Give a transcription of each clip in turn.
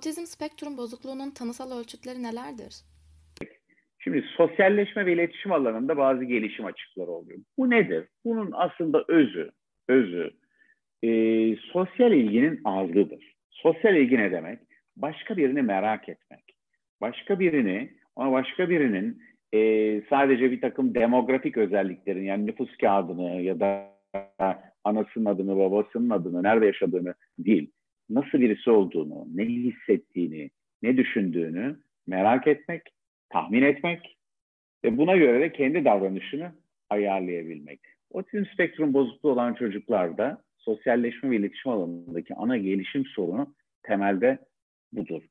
Otizm spektrum bozukluğunun tanısal ölçütleri nelerdir? Şimdi sosyalleşme ve iletişim alanında bazı gelişim açıkları oluyor. Bu nedir? Bunun aslında özü, özü e, sosyal ilginin azlığıdır. Sosyal ilgi ne demek? Başka birini merak etmek. Başka birini, ama başka birinin e, sadece bir takım demografik özelliklerini yani nüfus kağıdını ya da anasının adını, babasının adını, nerede yaşadığını değil, nasıl birisi olduğunu, ne hissettiğini, ne düşündüğünü merak etmek, tahmin etmek ve buna göre de kendi davranışını ayarlayabilmek. Otizm spektrum bozukluğu olan çocuklarda sosyalleşme ve iletişim alanındaki ana gelişim sorunu temelde budur.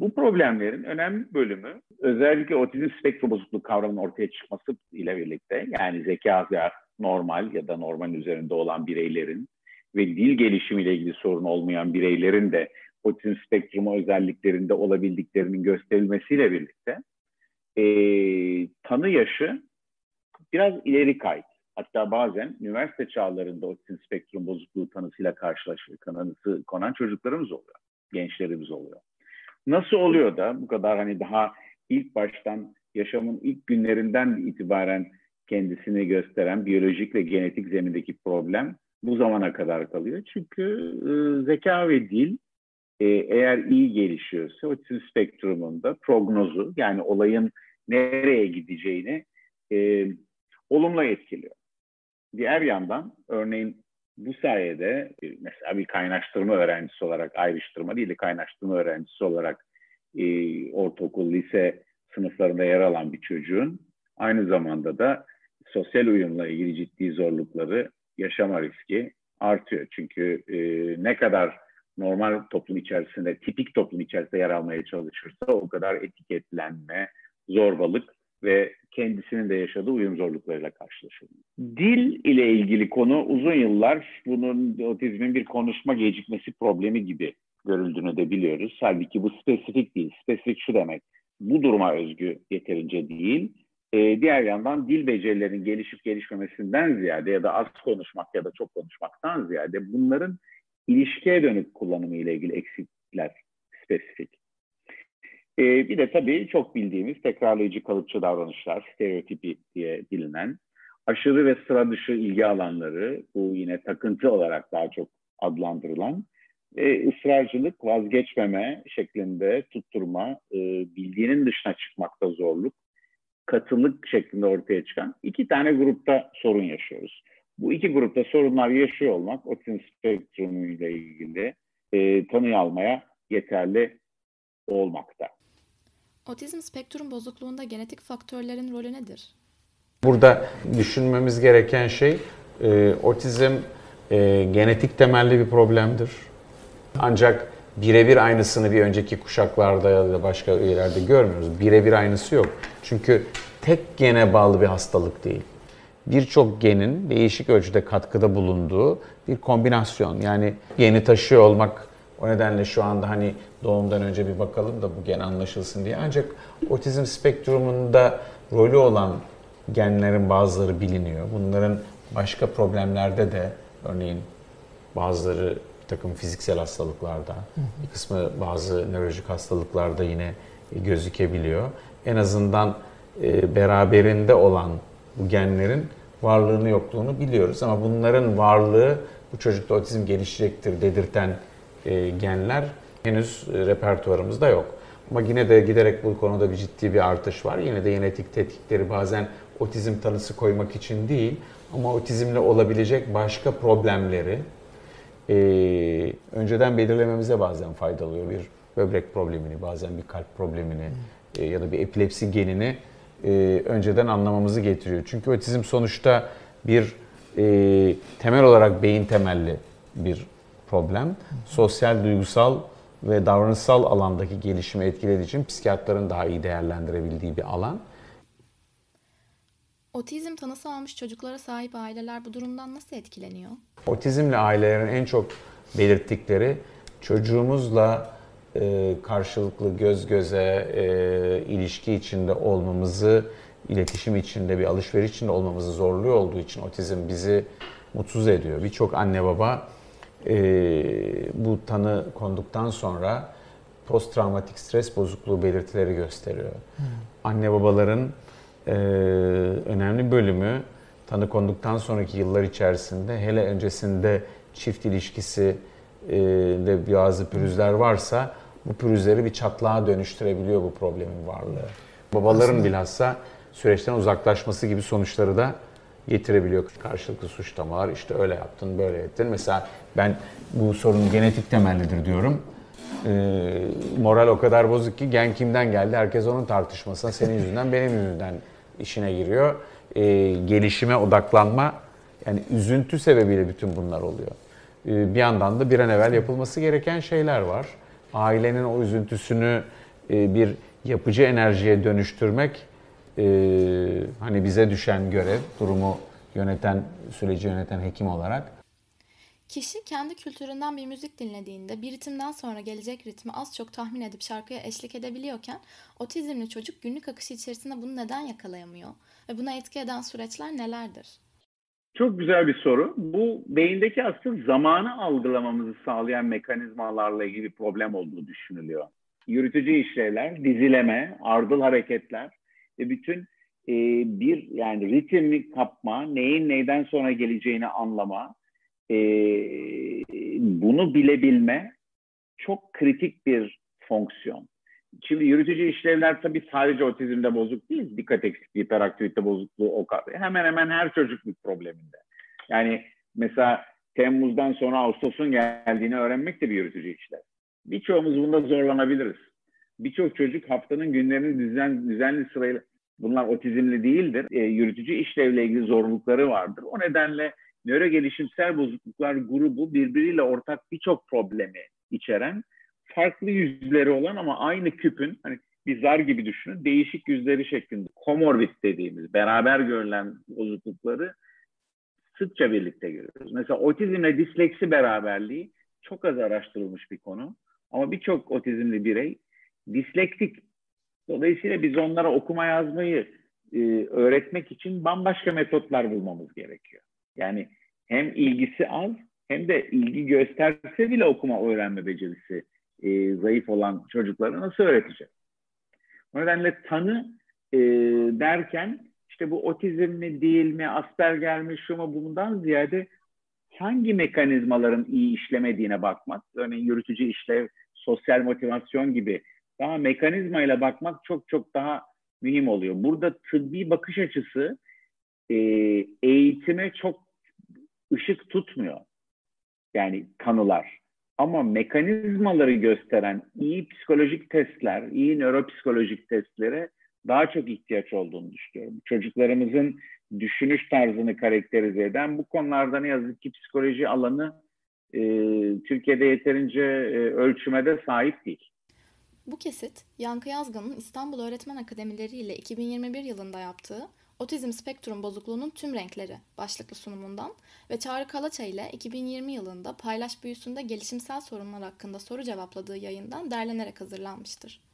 Bu problemlerin önemli bölümü özellikle otizm spektrum bozukluğu kavramının ortaya çıkması ile birlikte yani zeka normal ya da normal üzerinde olan bireylerin ve dil gelişimiyle ilgili sorun olmayan bireylerin de otizm spektrumu özelliklerinde olabildiklerinin gösterilmesiyle birlikte e, tanı yaşı biraz ileri kaydı. Hatta bazen üniversite çağlarında otizm spektrum bozukluğu tanısıyla karşılaşıyor. Tanısı konan çocuklarımız oluyor. Gençlerimiz oluyor. Nasıl oluyor da bu kadar hani daha ilk baştan yaşamın ilk günlerinden itibaren kendisini gösteren biyolojik ve genetik zemindeki problem bu zamana kadar kalıyor. Çünkü e, zeka ve dil e, eğer iyi gelişiyorsa otizm spektrumunda prognozu yani olayın nereye gideceğini e, olumlu etkiliyor. Diğer yandan örneğin bu sayede e, mesela bir kaynaştırma öğrencisi olarak ayrıştırma değil de kaynaştırma öğrencisi olarak e, ortaokul, lise sınıflarında yer alan bir çocuğun aynı zamanda da sosyal uyumla ilgili ciddi zorlukları yaşama riski artıyor. Çünkü e, ne kadar normal toplum içerisinde, tipik toplum içerisinde yer almaya çalışırsa o kadar etiketlenme, zorbalık ve kendisinin de yaşadığı uyum zorluklarıyla karşılaşıyor. Dil ile ilgili konu uzun yıllar bunun otizmin bir konuşma gecikmesi problemi gibi görüldüğünü de biliyoruz. Halbuki bu spesifik değil. Spesifik şu demek, bu duruma özgü yeterince değil. Ee, diğer yandan dil becerilerinin gelişip gelişmemesinden ziyade ya da az konuşmak ya da çok konuşmaktan ziyade bunların ilişkiye dönük kullanımı ile ilgili eksikler spesifik. Ee, bir de tabii çok bildiğimiz tekrarlayıcı kalıpçı davranışlar, stereotipi diye bilinen, aşırı ve sıra dışı ilgi alanları, bu yine takıntı olarak daha çok adlandırılan, e, ısrarcılık, vazgeçmeme şeklinde tutturma, e, bildiğinin dışına çıkmakta zorluk, katılık şeklinde ortaya çıkan iki tane grupta sorun yaşıyoruz. Bu iki grupta sorunlar yaşıyor olmak otizm spektrumu ile ilgili e, tanıyı almaya yeterli olmakta. Otizm spektrum bozukluğunda genetik faktörlerin rolü nedir? Burada düşünmemiz gereken şey e, otizm e, genetik temelli bir problemdir. Ancak birebir aynısını bir önceki kuşaklarda ya da başka üyelerde görmüyoruz. Birebir aynısı yok. Çünkü tek gene bağlı bir hastalık değil. Birçok genin değişik ölçüde katkıda bulunduğu bir kombinasyon. Yani geni taşıyor olmak o nedenle şu anda hani doğumdan önce bir bakalım da bu gen anlaşılsın diye. Ancak otizm spektrumunda rolü olan genlerin bazıları biliniyor. Bunların başka problemlerde de örneğin bazıları takım fiziksel hastalıklarda, bir kısmı bazı nörolojik hastalıklarda yine gözükebiliyor. En azından e, beraberinde olan bu genlerin varlığını yokluğunu biliyoruz ama bunların varlığı bu çocukta otizm gelişecektir dedirten e, genler henüz e, repertuarımızda yok. Ama yine de giderek bu konuda bir ciddi bir artış var. Yine de genetik tetkikleri bazen otizm tanısı koymak için değil ama otizmle olabilecek başka problemleri e, önceden belirlememize bazen faydalı oluyor. Bir böbrek problemini, bazen bir kalp problemini e, ya da bir epilepsi genini e, önceden anlamamızı getiriyor. Çünkü otizm sonuçta bir e, temel olarak beyin temelli bir problem. Sosyal, duygusal ve davranışsal alandaki gelişimi etkilediği için psikiyatrların daha iyi değerlendirebildiği bir alan. Otizm tanısı almış çocuklara sahip aileler bu durumdan nasıl etkileniyor? Otizmle ailelerin en çok belirttikleri çocuğumuzla e, karşılıklı göz göze e, ilişki içinde olmamızı, iletişim içinde bir alışveriş içinde olmamızı zorluyor olduğu için otizm bizi mutsuz ediyor. Birçok anne baba e, bu tanı konduktan sonra post travmatik stres bozukluğu belirtileri gösteriyor. Hmm. Anne babaların e, önemli bölümü tanı konduktan sonraki yıllar içerisinde hele öncesinde çift ilişkisi e, de bazı pürüzler varsa bu pürüzleri bir çatlağa dönüştürebiliyor bu problemin varlığı. Babaların Aslında. bilhassa süreçten uzaklaşması gibi sonuçları da getirebiliyor. Karşılıklı suçlamalar işte öyle yaptın böyle ettin. Mesela ben bu sorun genetik temellidir diyorum. Ee, moral o kadar bozuk ki gen kimden geldi herkes onun tartışmasına senin yüzünden benim yüzümden işine giriyor. Ee, gelişime odaklanma yani üzüntü sebebiyle bütün bunlar oluyor. Ee, bir yandan da bir an evvel yapılması gereken şeyler var. Ailenin o üzüntüsünü e, bir yapıcı enerjiye dönüştürmek e, hani bize düşen görev, durumu yöneten, süreci yöneten hekim olarak. Kişi kendi kültüründen bir müzik dinlediğinde bir ritimden sonra gelecek ritmi az çok tahmin edip şarkıya eşlik edebiliyorken otizmli çocuk günlük akışı içerisinde bunu neden yakalayamıyor ve buna etki eden süreçler nelerdir? Çok güzel bir soru. Bu beyindeki aslında zamanı algılamamızı sağlayan mekanizmalarla ilgili problem olduğu düşünülüyor. Yürütücü işlevler, dizileme, ardıl hareketler ve bütün e, bir yani ritmi kapma, neyin neyden sonra geleceğini anlama, e, bunu bilebilme çok kritik bir fonksiyon. Şimdi yürütücü işlevler tabii sadece otizmde bozuk değil. Dikkat eksikliği, hiperaktivite bozukluğu o kadar. Hemen hemen her çocukluk probleminde. Yani mesela Temmuz'dan sonra Ağustos'un geldiğini öğrenmek de bir yürütücü işlev. Birçoğumuz bunda zorlanabiliriz. Birçok çocuk haftanın günlerini düzen, düzenli sırayla bunlar otizmli değildir. E, yürütücü işlevle ilgili zorlukları vardır. O nedenle nöro gelişimsel bozukluklar grubu birbiriyle ortak birçok problemi içeren farklı yüzleri olan ama aynı küpün hani bir zar gibi düşünün değişik yüzleri şeklinde komorbid dediğimiz beraber görülen bozuklukları sıkça birlikte görüyoruz. Mesela otizmle disleksi beraberliği çok az araştırılmış bir konu. Ama birçok otizmli birey dislektik. Dolayısıyla biz onlara okuma yazmayı e, öğretmek için bambaşka metotlar bulmamız gerekiyor. Yani hem ilgisi az hem de ilgi gösterse bile okuma öğrenme becerisi e, zayıf olan çocuklara nasıl öğreteceğiz? O nedenle tanı e, derken işte bu otizm mi değil mi, Asperger mi, şu mu bundan ziyade hangi mekanizmaların iyi işlemediğine bakmak, örneğin yürütücü işlev, sosyal motivasyon gibi daha mekanizmayla bakmak çok çok daha mühim oluyor. Burada tıbbi bakış açısı e, eğitime çok ışık tutmuyor. Yani kanılar. Ama mekanizmaları gösteren iyi psikolojik testler, iyi nöropsikolojik testlere daha çok ihtiyaç olduğunu düşünüyorum. Çocuklarımızın düşünüş tarzını karakterize eden bu konularda ne yazık ki psikoloji alanı e, Türkiye'de yeterince e, ölçümede sahip değil. Bu kesit, Yankı Yazgan'ın İstanbul Öğretmen Akademileri ile 2021 yılında yaptığı Otizm Spektrum Bozukluğunun Tüm Renkleri başlıklı sunumundan ve Çağrı Kalaça ile 2020 yılında Paylaş Büyüsünde gelişimsel sorunlar hakkında soru cevapladığı yayından derlenerek hazırlanmıştır.